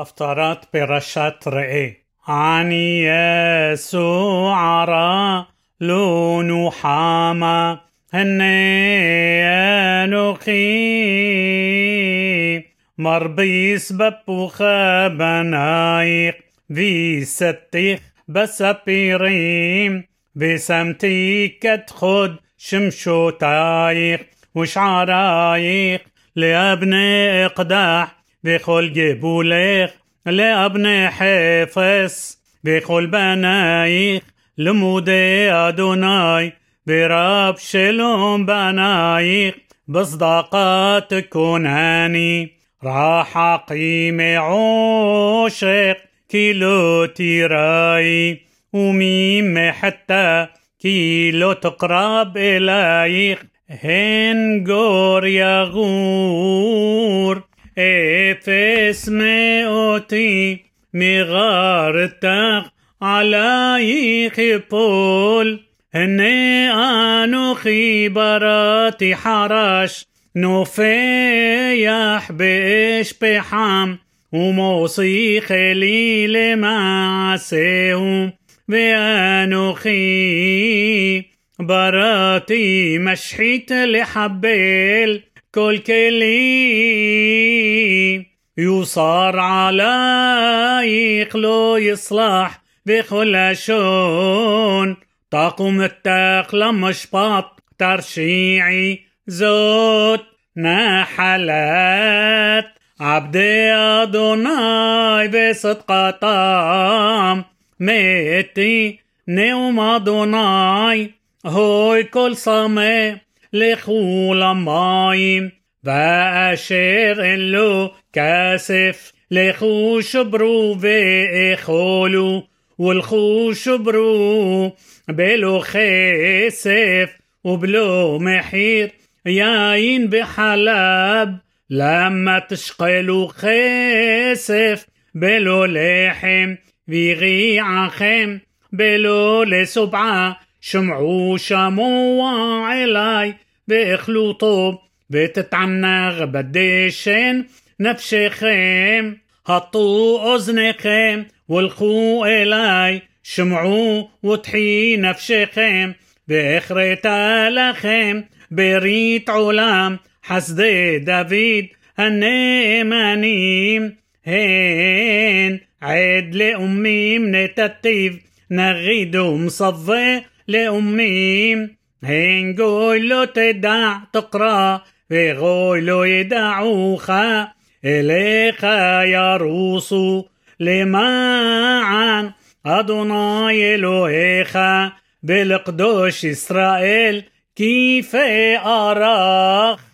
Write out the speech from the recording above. הפטרת פרשת ראה. עני יסוע רע לא נוחמה, הנה אנוכי מרביס בפוך בנייך, ויסתיך בספירים, ושמתי כתחוד שמשותייך, ושערייך לאבני אקדח וכל גבולך לאבני חפץ, וכל בנייך למודי אדוני, ורב שלום בנייך, בצדקה תכונני. רחקי מעושך, כי לא תיראי, וממחתה, כי לא תקרב אלייך, הן גור יגור. אפס מאותי מגרתך עלייך יפול. הנה אנוכי בראתי חרש, נופח באש פחם, ומוסיך לי למעשהו, ואנוכי בראתי משחית לחבל, كل كلي يصار عليك لو يصلح بكل شون تقوم التقلم شباط ترشيعي زود نحلات عبد أدوناي بصدق طام ميتي نوم أدوناي هوي كل صمي לכל המים, ואשר אין לו כסף, לכו שברו ואכולו, ולכו שברו בלא כסף ובלא מחיר, יין בחלב, למה תשקלו כסף בלא לחם, ויריעכם בלא לסובעה شمعوا شموا علي بإخلو طوب بتتعنغ بديشن نفشكم حطوا خيم والقوا إلي شمعوا وطحي نفشكم تالا خيم بريت عולם حسد داويد هين عيد لأمي من تتيف نغيد ומצווה لأمي هين قولو تدع تقرا في غولو يدعوخا إليخا يا روسو لما عن أدوناي إلهيخا بالقدوش إسرائيل كيف أراخ